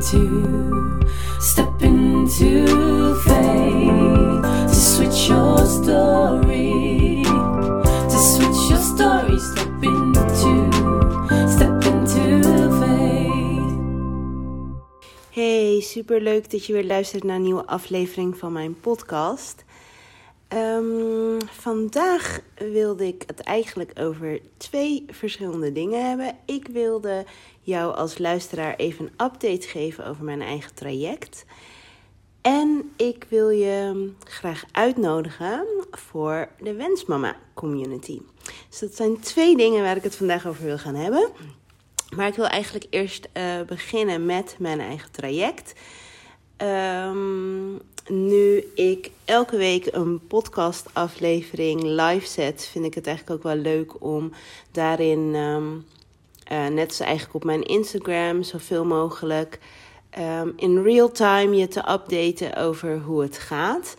into, step into faith to switch your story, to switch your story, step into, step into faith. Hey, super leuk dat je weer luistert naar een nieuwe aflevering van mijn podcast. Ehm, vandaag wilde ik het eigenlijk over twee verschillende dingen hebben. Ik wilde jou als luisteraar even een update geven over mijn eigen traject. En ik wil je graag uitnodigen voor de Wensmama Community. Dus dat zijn twee dingen waar ik het vandaag over wil gaan hebben. Maar ik wil eigenlijk eerst uh, beginnen met mijn eigen traject. Um, nu ik elke week een podcastaflevering live zet, vind ik het eigenlijk ook wel leuk om daarin, um, uh, net als eigenlijk op mijn Instagram, zoveel mogelijk um, in real time je te updaten over hoe het gaat.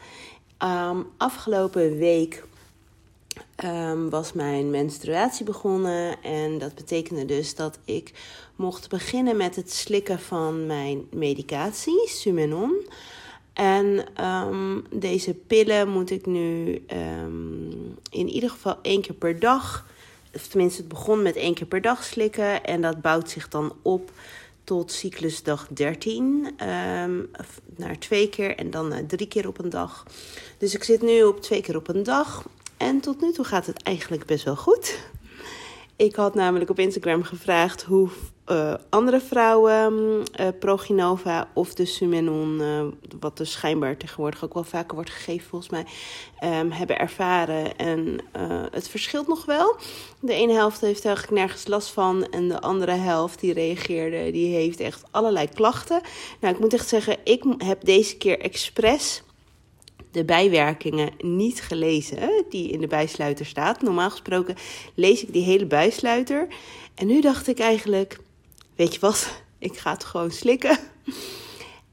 Um, afgelopen week um, was mijn menstruatie begonnen. En dat betekende dus dat ik mocht beginnen met het slikken van mijn medicatie, Sumenon. En deze pillen moet ik nu in ieder geval één keer per dag, of tenminste het begon met één keer per dag slikken. En dat bouwt zich dan op tot cyclusdag 13. Um, naar twee keer en dan drie keer op een dag. Dus ik zit nu op twee keer op een dag. En tot nu toe gaat het eigenlijk best wel goed. Ik had namelijk op Instagram gevraagd hoe uh, andere vrouwen uh, Proginova of de Sumenon, uh, wat dus schijnbaar tegenwoordig ook wel vaker wordt gegeven volgens mij, um, hebben ervaren. En het verschilt nog wel. De ene helft heeft eigenlijk nergens last van en de andere helft die reageerde, die heeft echt allerlei klachten. Nou, ik moet echt zeggen, ik heb deze keer expres de bijwerkingen niet gelezen die in de bijsluiter staat. Normaal gesproken lees ik die hele bijsluiter. En nu dacht ik eigenlijk, weet je wat, ik ga het gewoon slikken.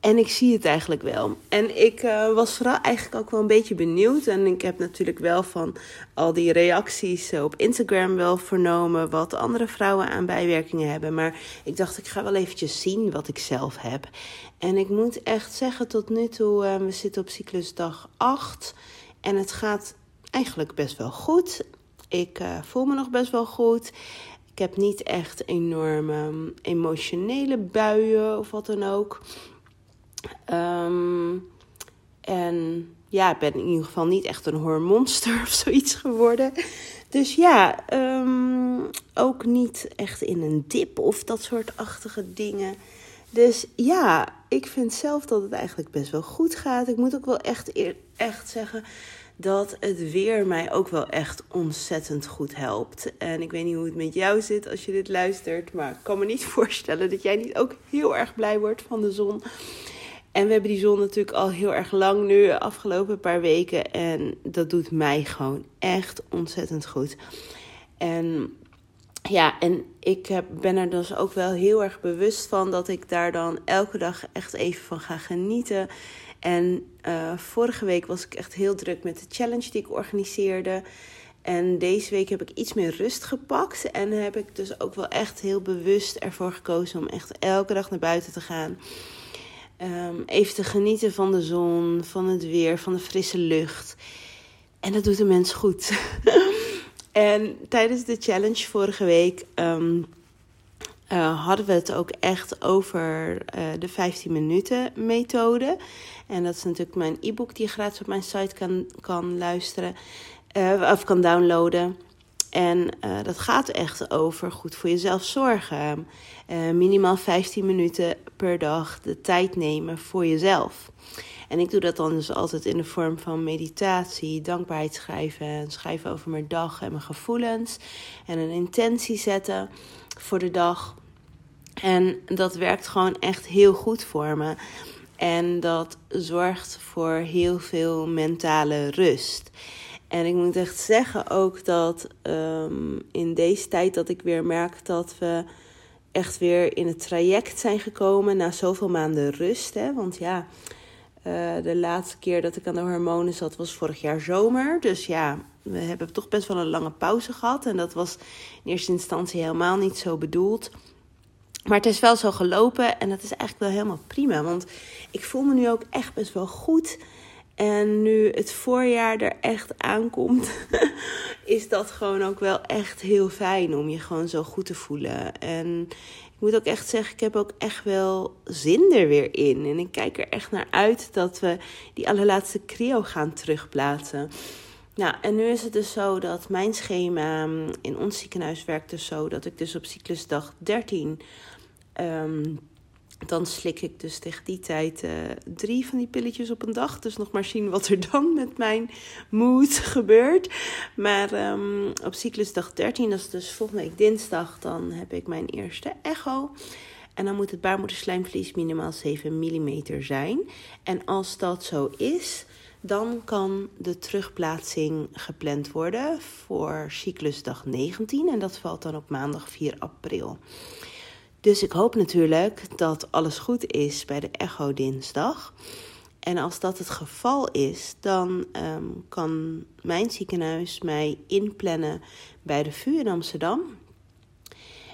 En ik zie het eigenlijk wel. En ik uh, was vooral eigenlijk ook wel een beetje benieuwd. En ik heb natuurlijk wel van al die reacties op Instagram wel vernomen wat andere vrouwen aan bijwerkingen hebben. Maar ik dacht, ik ga wel eventjes zien wat ik zelf heb. En ik moet echt zeggen, tot nu toe, uh, we zitten op cyclusdag 8. En het gaat eigenlijk best wel goed. Ik voel me nog best wel goed. Ik heb niet echt enorme emotionele buien of wat dan ook. Um, en ja, ik ben in ieder geval niet echt een hormonster of zoiets geworden. Dus ja, um, ook niet echt in een dip of dat soort achtige dingen. Dus ja, ik vind zelf dat het eigenlijk best wel goed gaat. Ik moet ook wel echt, echt zeggen dat het weer mij ook wel echt ontzettend goed helpt. En ik weet niet hoe het met jou zit als je dit luistert, maar ik kan me niet voorstellen dat jij niet ook heel erg blij wordt van de zon. En we hebben die zon natuurlijk al heel erg lang nu, afgelopen paar weken. En dat doet mij gewoon echt ontzettend goed. En ja, en ik heb, ben er dus ook wel heel erg bewust van dat ik daar dan elke dag echt even van ga genieten. En uh, vorige week was ik echt heel druk met de challenge die ik organiseerde. En deze week heb ik iets meer rust gepakt. En heb ik dus ook wel echt heel bewust ervoor gekozen om echt elke dag naar buiten te gaan. Um, even te genieten van de zon, van het weer, van de frisse lucht. En dat doet een mens goed. en tijdens de challenge vorige week um, uh, hadden we het ook echt over uh, de 15 minuten methode. En dat is natuurlijk mijn e-book die je gratis op mijn site kan, kan luisteren uh, of kan downloaden. En uh, dat gaat echt over goed voor jezelf zorgen. Uh, minimaal 15 minuten per dag de tijd nemen voor jezelf. En ik doe dat dan dus altijd in de vorm van meditatie, dankbaarheid schrijven, schrijven over mijn dag en mijn gevoelens. En een intentie zetten voor de dag. En dat werkt gewoon echt heel goed voor me. En dat zorgt voor heel veel mentale rust. En ik moet echt zeggen ook dat um, in deze tijd dat ik weer merk dat we echt weer in het traject zijn gekomen na zoveel maanden rust. Hè? Want ja, uh, de laatste keer dat ik aan de hormonen zat was vorig jaar zomer. Dus ja, we hebben toch best wel een lange pauze gehad. En dat was in eerste instantie helemaal niet zo bedoeld. Maar het is wel zo gelopen en dat is eigenlijk wel helemaal prima. Want ik voel me nu ook echt best wel goed. En nu het voorjaar er echt aankomt, is dat gewoon ook wel echt heel fijn om je gewoon zo goed te voelen. En ik moet ook echt zeggen, ik heb ook echt wel zin er weer in. En ik kijk er echt naar uit dat we die allerlaatste cryo gaan terugplaatsen. Nou, en nu is het dus zo dat mijn schema in ons ziekenhuis werkt dus zo dat ik dus op cyclusdag 13 um, dan slik ik dus tegen die tijd uh, drie van die pilletjes op een dag. Dus nog maar zien wat er dan met mijn moed gebeurt. Maar um, op cyclusdag 13, dat is dus volgende week dinsdag, dan heb ik mijn eerste echo. En dan moet het baarmoederslijmvlies minimaal 7 mm zijn. En als dat zo is, dan kan de terugplaatsing gepland worden voor cyclusdag 19. En dat valt dan op maandag 4 april. Dus ik hoop natuurlijk dat alles goed is bij de echo dinsdag. En als dat het geval is, dan um, kan mijn ziekenhuis mij inplannen bij de VU in Amsterdam.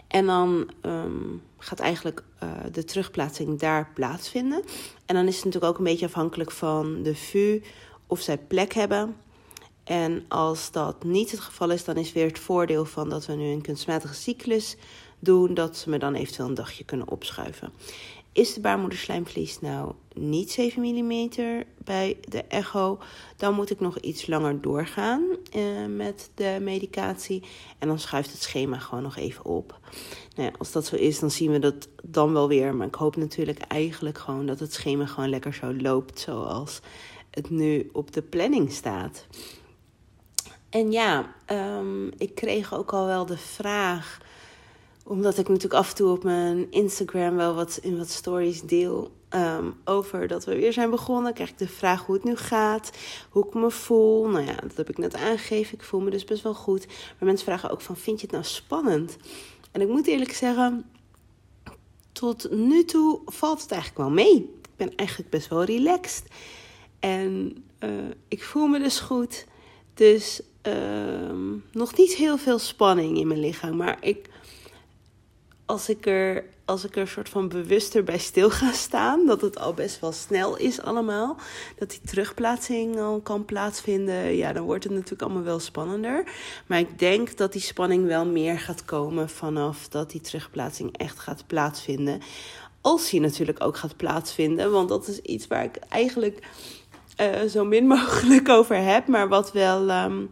En dan um, gaat eigenlijk uh, de terugplaatsing daar plaatsvinden. En dan is het natuurlijk ook een beetje afhankelijk van de VU of zij plek hebben. En als dat niet het geval is, dan is weer het voordeel van dat we nu een kunstmatige cyclus doen, dat ze me dan eventueel een dagje kunnen opschuiven. Is de baarmoederslijmvlies nou niet 7 mm bij de echo, dan moet ik nog iets langer doorgaan eh, met de medicatie. En dan schuift het schema gewoon nog even op. Nou ja, als dat zo is, dan zien we dat dan wel weer. Maar ik hoop natuurlijk eigenlijk gewoon dat het schema gewoon lekker zo loopt zoals het nu op de planning staat. En ja, um, ik kreeg ook al wel de vraag omdat ik natuurlijk af en toe op mijn Instagram wel wat in wat stories deel um, over dat we weer zijn begonnen. Krijg ik de vraag hoe het nu gaat, hoe ik me voel. Nou ja, dat heb ik net aangegeven. Ik voel me dus best wel goed. Maar mensen vragen ook van, vind je het nou spannend? En ik moet eerlijk zeggen, tot nu toe valt het eigenlijk wel mee. Ik ben eigenlijk best wel relaxed. En uh, ik voel me dus goed. Dus uh, nog niet heel veel spanning in mijn lichaam. Maar ik als ik er, als ik er een soort van bewuster bij stil ga staan, dat het al best wel snel is allemaal, dat die terugplaatsing al kan plaatsvinden, ja, dan wordt het natuurlijk allemaal wel spannender. Maar ik denk dat die spanning wel meer gaat komen vanaf dat die terugplaatsing echt gaat plaatsvinden. Als die natuurlijk ook gaat plaatsvinden, want dat is iets waar ik eigenlijk uh, zo min mogelijk over heb, maar wat wel um,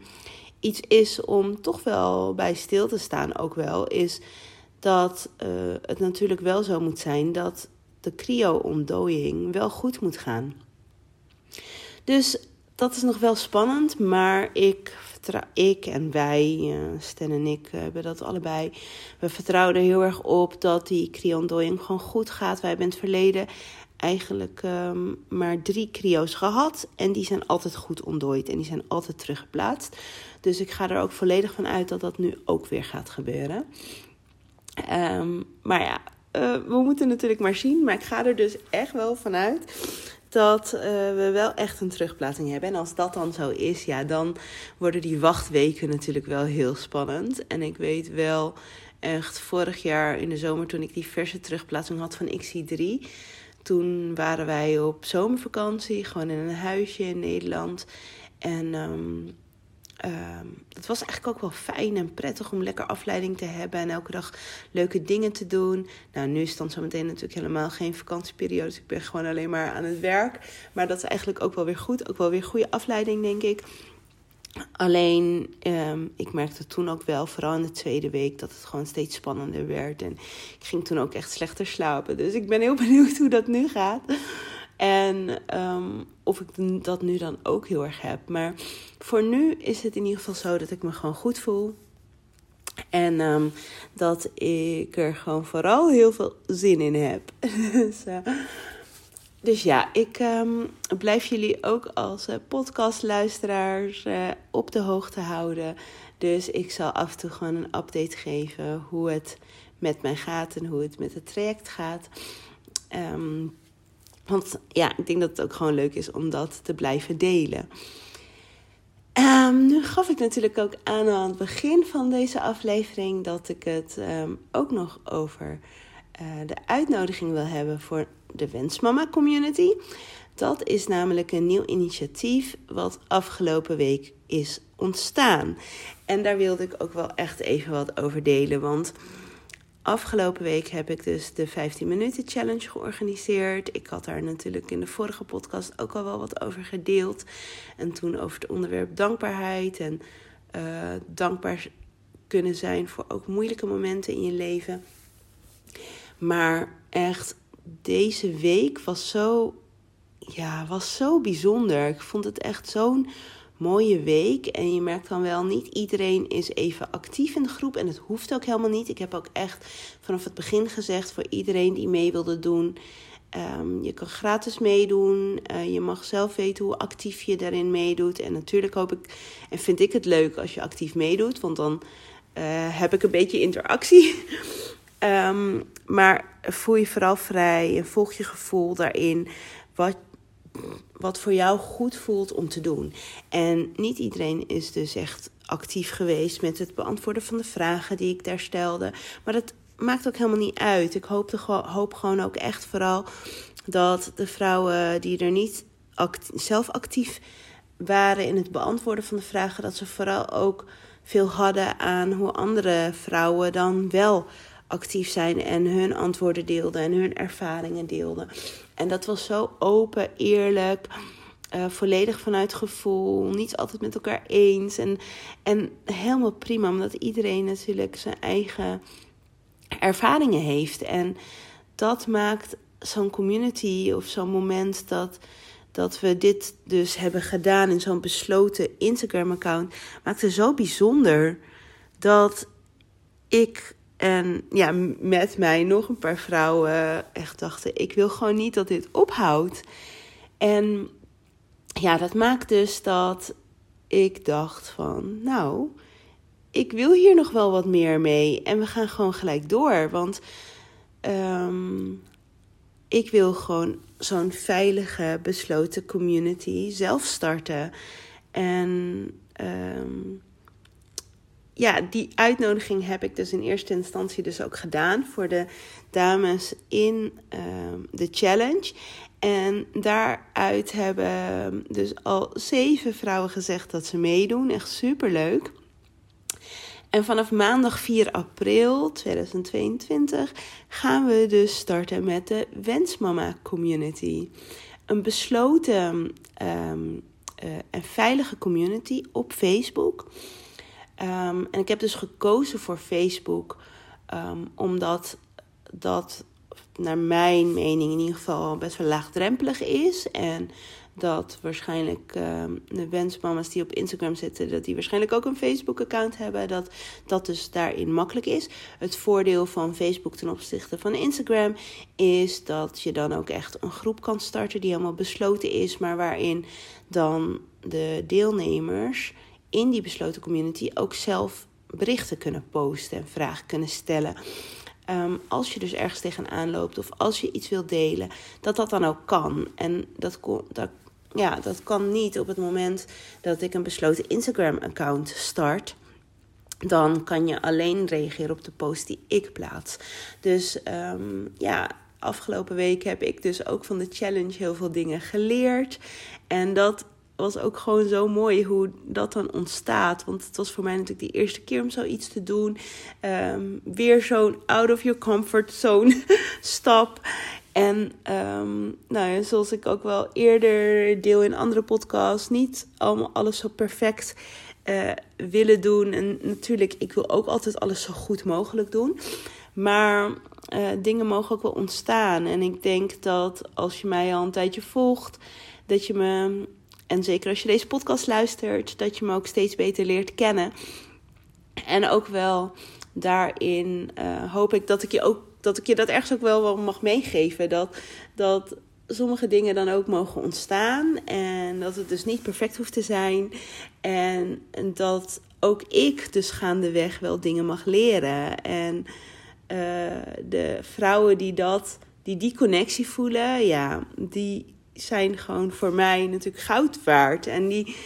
iets is om toch wel bij stil te staan ook wel, is dat uh, het natuurlijk wel zo moet zijn dat de cryo-ontdooiing wel goed moet gaan. Dus dat is nog wel spannend, maar ik, ik en wij, uh, Sten en ik, hebben dat allebei. We vertrouwen er heel erg op dat die cryo-ontdooiing gewoon goed gaat. Wij hebben in het verleden eigenlijk um, maar drie cryo's gehad. En die zijn altijd goed ontdooid en die zijn altijd teruggeplaatst. Dus ik ga er ook volledig van uit dat dat nu ook weer gaat gebeuren. Um, maar ja, uh, we moeten natuurlijk maar zien. Maar ik ga er dus echt wel vanuit dat uh, we wel echt een terugplaatsing hebben. En als dat dan zo is, ja, dan worden die wachtweken natuurlijk wel heel spannend. En ik weet wel echt vorig jaar in de zomer, toen ik die verse terugplaatsing had van XC3. Toen waren wij op zomervakantie, gewoon in een huisje in Nederland. En um, Um, het was eigenlijk ook wel fijn en prettig om lekker afleiding te hebben en elke dag leuke dingen te doen. Nou, nu is dan zometeen natuurlijk helemaal geen vakantieperiode. Dus ik ben gewoon alleen maar aan het werk. Maar dat is eigenlijk ook wel weer goed. Ook wel weer goede afleiding, denk ik. Alleen, um, ik merkte toen ook wel, vooral in de tweede week, dat het gewoon steeds spannender werd. En ik ging toen ook echt slechter slapen. Dus ik ben heel benieuwd hoe dat nu gaat. En um, of ik dat nu dan ook heel erg heb. Maar voor nu is het in ieder geval zo dat ik me gewoon goed voel. En um, dat ik er gewoon vooral heel veel zin in heb. dus, uh, dus ja, ik um, blijf jullie ook als uh, podcastluisteraars uh, op de hoogte houden. Dus ik zal af en toe gewoon een update geven hoe het met mij gaat en hoe het met het traject gaat. Um, want ja, ik denk dat het ook gewoon leuk is om dat te blijven delen. Um, nu gaf ik natuurlijk ook aan aan het begin van deze aflevering dat ik het um, ook nog over de uitnodiging wil hebben voor de Wensmama Community. Dat is namelijk een nieuw initiatief wat afgelopen week is ontstaan. En daar wilde ik ook wel echt even wat over delen. Want afgelopen week heb ik dus de 15 minuten challenge georganiseerd. Ik had daar natuurlijk in de vorige podcast ook al wel wat over gedeeld. En toen over het onderwerp dankbaarheid en uh, dankbaar kunnen zijn voor ook moeilijke momenten in je leven. Maar echt, deze week was zo, ja, was zo bijzonder. Ik vond het echt zo'n mooie week. En je merkt dan wel, niet iedereen is even actief in de groep. En het hoeft ook helemaal niet. Ik heb ook echt vanaf het begin gezegd voor iedereen die mee wilde doen. Um, je kan gratis meedoen. Uh, je mag zelf weten hoe actief je daarin meedoet. En natuurlijk hoop ik en vind ik het leuk als je actief meedoet. Want dan uh, heb ik een beetje interactie. um, maar voel je vooral vrij en volg je gevoel daarin. Wat wat voor jou goed voelt om te doen. En niet iedereen is dus echt actief geweest met het beantwoorden van de vragen die ik daar stelde. Maar dat maakt ook helemaal niet uit. Ik hoop, hoop gewoon ook echt vooral dat de vrouwen die er niet zelf actief waren in het beantwoorden van de vragen, dat ze vooral ook veel hadden aan hoe andere vrouwen dan wel actief zijn en hun antwoorden deelden en hun ervaringen deelden. En dat was zo open, eerlijk, uh, volledig vanuit gevoel, niet altijd met elkaar eens. En, en helemaal prima, omdat iedereen natuurlijk zijn eigen ervaringen heeft. En dat maakt zo'n community of zo'n moment dat, dat we dit dus hebben gedaan in zo'n besloten Instagram-account, maakte zo bijzonder dat ik en ja, met mij nog een paar vrouwen echt dachten: ik wil gewoon niet dat dit ophoudt. En ja, dat maakt dus dat ik dacht van, nou, ik wil hier nog wel wat meer mee. En we gaan gewoon gelijk door. Want um, ik wil gewoon zo'n veilige, besloten community zelf starten. En um, ja, die uitnodiging heb ik dus in eerste instantie dus ook gedaan voor de dames in uh, de challenge. En daaruit hebben dus al zeven vrouwen gezegd dat ze meedoen. Echt superleuk. En vanaf maandag 4 april 2022 gaan we dus starten met de Wensmama Community. Een besloten um, uh, en veilige community op Facebook. Um, en ik heb dus gekozen voor Facebook, um, omdat dat naar mijn mening in ieder geval best wel laagdrempelig is. En dat waarschijnlijk um, de wensmama's die op Instagram zitten, dat die waarschijnlijk ook een Facebook-account hebben. Dat dat dus daarin makkelijk is. Het voordeel van Facebook ten opzichte van Instagram is dat je dan ook echt een groep kan starten die helemaal besloten is, maar waarin dan de deelnemers in die besloten community ook zelf berichten kunnen posten en vragen kunnen stellen. Um, als je dus ergens tegenaan loopt of als je iets wilt delen, dat dat dan ook kan. En dat, dat, ja, dat kan niet op het moment dat ik een besloten Instagram-account start. Dan kan je alleen reageren op de post die ik plaats. Dus um, ja, afgelopen week heb ik dus ook van de challenge heel veel dingen geleerd. En dat was ook gewoon zo mooi hoe dat dan ontstaat. Want het was voor mij natuurlijk de eerste keer om zoiets te doen. Um, weer zo'n out of your comfort zone stap. En um, nou ja, zoals ik ook wel eerder deel in andere podcasts, niet allemaal alles zo perfect uh, willen doen. En natuurlijk, ik wil ook altijd alles zo goed mogelijk doen. Maar uh, dingen mogen ook wel ontstaan. En ik denk dat als je mij al een tijdje volgt, dat je me en zeker als je deze podcast luistert, dat je me ook steeds beter leert kennen. En ook wel daarin uh, hoop ik dat ik je ook dat ik je dat ergens ook wel mag meegeven. Dat, dat sommige dingen dan ook mogen ontstaan. En dat het dus niet perfect hoeft te zijn. En, dat ook ik dus gaandeweg wel dingen mag leren. En uh, de vrouwen die dat, die die connectie voelen, ja, die, zijn gewoon voor mij natuurlijk goud waard. En die,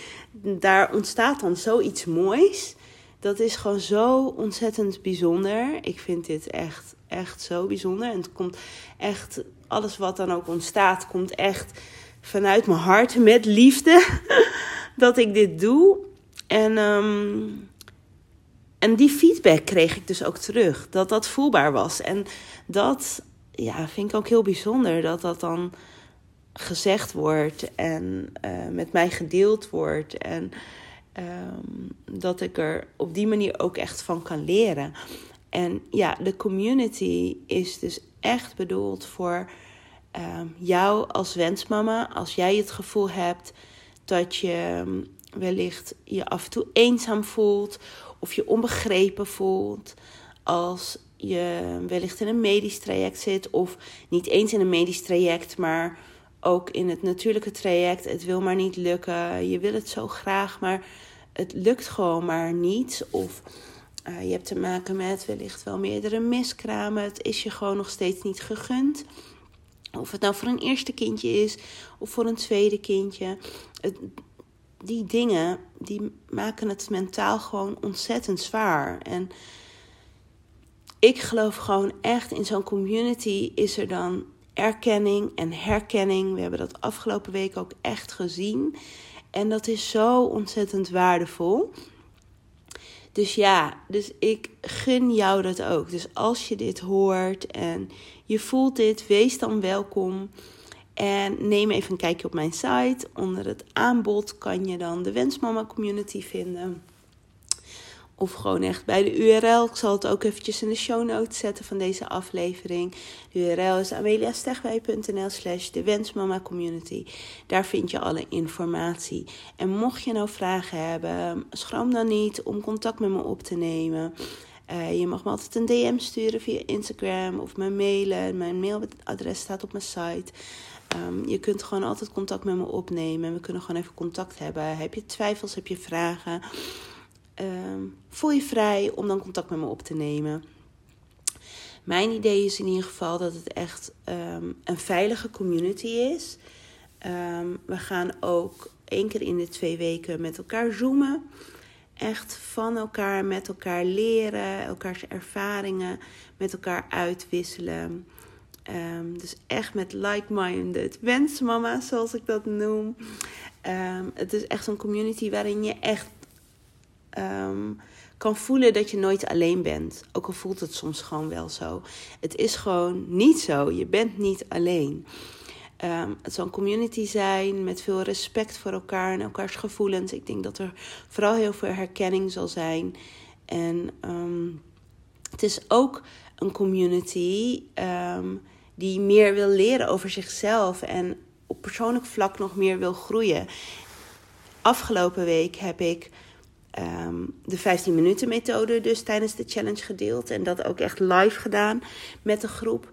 daar ontstaat dan zoiets moois. Dat is gewoon zo ontzettend bijzonder. Ik vind dit echt echt zo bijzonder. En het komt echt, alles wat dan ook ontstaat, komt echt vanuit mijn hart met liefde dat ik dit doe. En, ehm, en die feedback kreeg ik dus ook terug. Dat dat voelbaar was. En dat ja, vind ik ook heel bijzonder. Dat dat dan gezegd wordt en uh, met mij gedeeld wordt. En um, dat ik er op die manier ook echt van kan leren. En ja, de community is dus echt bedoeld voor um, jou als wensmama. Als jij het gevoel hebt dat je um, wellicht je af en toe eenzaam voelt of je onbegrepen voelt. Als je wellicht in een medisch traject zit of niet eens in een medisch traject, maar ook in het natuurlijke traject. Het wil maar niet lukken. Je wil het zo graag, maar het lukt gewoon maar niet. Of uh, je hebt te maken met wellicht wel meerdere miskramen. Het is je gewoon nog steeds niet gegund. Of het nou voor een eerste kindje is of voor een tweede kindje. Het, die dingen die maken het mentaal gewoon ontzettend zwaar. En ik geloof gewoon echt in zo'n community is er dan erkenning en herkenning. We hebben dat afgelopen week ook echt gezien. En dat is zo ontzettend waardevol. Dus ja, dus ik gun jou dat ook. Dus als je dit hoort en je voelt dit, wees dan welkom. En neem even een kijkje op mijn site. Onder het aanbod kan je dan de Wensmama Community vinden. Of gewoon echt bij de URL. Ik zal het ook eventjes in de show notes zetten van deze aflevering. De URL is ameliastegwij.nl slash de Wensmama Community. Daar vind je alle informatie. En mocht je nou vragen hebben, schroom dan niet om contact met me op te nemen. Uh, je mag me altijd een DM sturen via Instagram of me mailen. Mijn mailadres staat op mijn site. Um, je kunt gewoon altijd contact met me opnemen. We kunnen gewoon even contact hebben. Heb je twijfels, heb je vragen? Um, voel je vrij om dan contact met me op te nemen. Mijn idee is in ieder geval dat het echt um, een veilige community is. Um, we gaan ook één keer in de twee weken met elkaar zoomen. Echt van elkaar, met elkaar leren, elkaars ervaringen met elkaar uitwisselen. Dus echt met like-minded wensmama, zoals ik dat noem. het is echt een community waarin je echt um, kan voelen dat je nooit alleen bent. Ook al voelt het soms gewoon wel zo. Het is gewoon niet zo. Je bent niet alleen. Um, het zal een community zijn met veel respect voor elkaar en elkaars gevoelens. Ik denk dat er vooral heel veel herkenning zal zijn. En um, het is ook een community die meer wil leren over zichzelf en op persoonlijk vlak nog meer wil groeien. Afgelopen week heb ik um, de 15 minuten methode dus tijdens de challenge gedeeld. En dat ook echt live gedaan met de groep.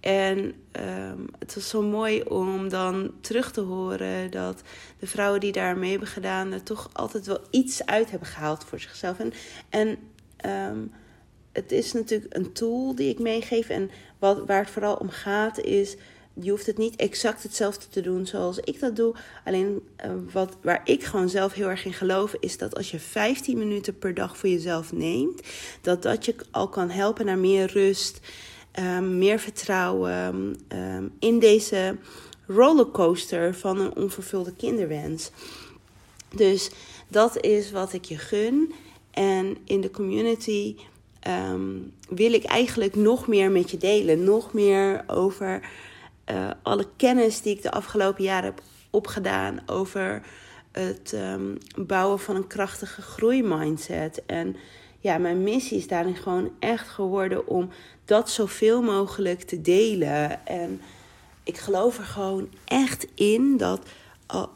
En um, het was zo mooi om dan terug te horen dat de vrouwen die daar mee hebben gedaan... er toch altijd wel iets uit hebben gehaald voor zichzelf. En, um, het is natuurlijk een tool die ik meegeef. En wat, waar het vooral om gaat is je hoeft het niet exact hetzelfde te doen zoals ik dat doe. Alleen uh, wat, waar ik gewoon zelf heel erg in geloof, is dat als je 15 minuten per dag voor jezelf neemt, dat dat je al kan helpen naar meer rust, um, meer vertrouwen um, in deze rollercoaster van een onvervulde kinderwens. Dus dat is wat ik je gun. En in de community um, wil ik eigenlijk nog meer met je delen. Nog meer over uh, alle kennis die ik de afgelopen jaren heb opgedaan over het um, bouwen van een krachtige groeimindset. En ja, mijn missie is daarin gewoon echt geworden om dat zoveel mogelijk te delen. En ik geloof er gewoon echt in dat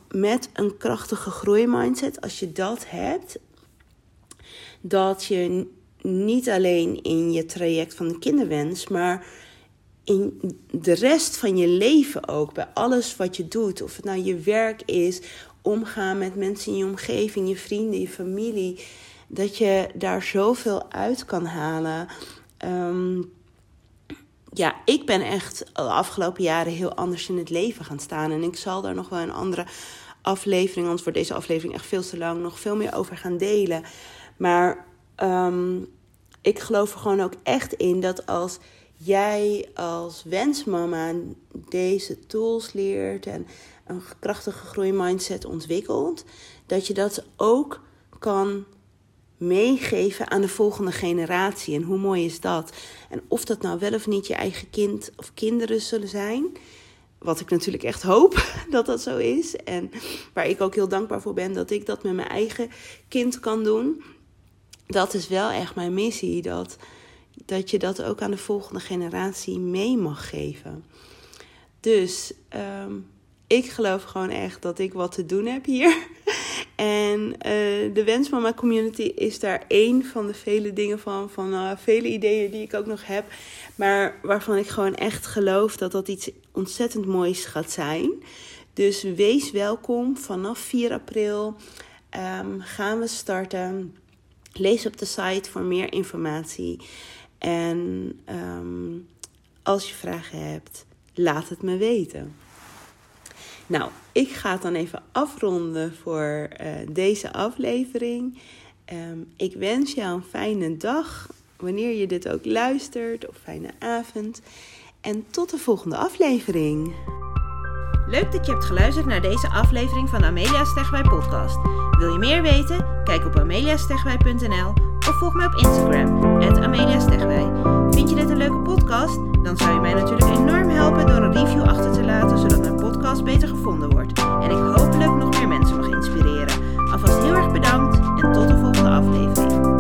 met een krachtige groeimindset, als je dat hebt, dat je niet alleen in je traject van de kinderwens, maar in de rest van je leven ook, bij alles wat je doet, of het nou je werk is, omgaan met mensen in je omgeving, je vrienden, je familie, dat je daar zoveel uit kan halen. Um, ja, ik ben echt de afgelopen jaren heel anders in het leven gaan staan. En ik zal daar nog wel een andere aflevering, want voor deze aflevering echt veel te lang, nog veel meer over gaan delen. Maar um, ik geloof er gewoon ook echt in dat als jij als wensmama deze tools leert en een krachtige groeimindset ontwikkelt, dat je dat ook kan meegeven aan de volgende generatie. En hoe mooi is dat? En of dat nou wel of niet je eigen kind of kinderen zullen zijn. Wat ik natuurlijk echt hoop dat dat zo is. En waar ik ook heel dankbaar voor ben dat ik dat met mijn eigen kind kan doen. Dat is wel echt mijn missie. Dat, dat je dat ook aan de volgende generatie mee mag geven. Dus ehm, ik geloof gewoon echt dat ik wat te doen heb hier. En uh, de Wensmama Community is daar één van de vele dingen van, van uh, vele ideeën die ik ook nog heb. Maar waarvan ik gewoon echt geloof dat dat iets ontzettend moois gaat zijn. Dus wees welkom. Vanaf 4 april um, gaan we starten. Lees op de site voor meer informatie. En um, als je vragen hebt, laat het me weten. Nou, ik ga het dan even afronden voor uh, deze aflevering. Um, ik wens jou een fijne dag, wanneer je dit ook luistert, of fijne avond. En tot de volgende aflevering. Leuk dat je hebt geluisterd naar deze aflevering van Amelia Stegwij podcast. Wil je meer weten? Kijk op ameliastegwij.nl of volg mij op Instagram, Amelia Vind je dit een leuke podcast? Dan zou je mij natuurlijk enorm helpen door een review achter te laten, zodat mijn podcast beter gevonden wordt. En ik hopelijk nog meer mensen mag inspireren. Alvast heel erg bedankt en tot de volgende aflevering.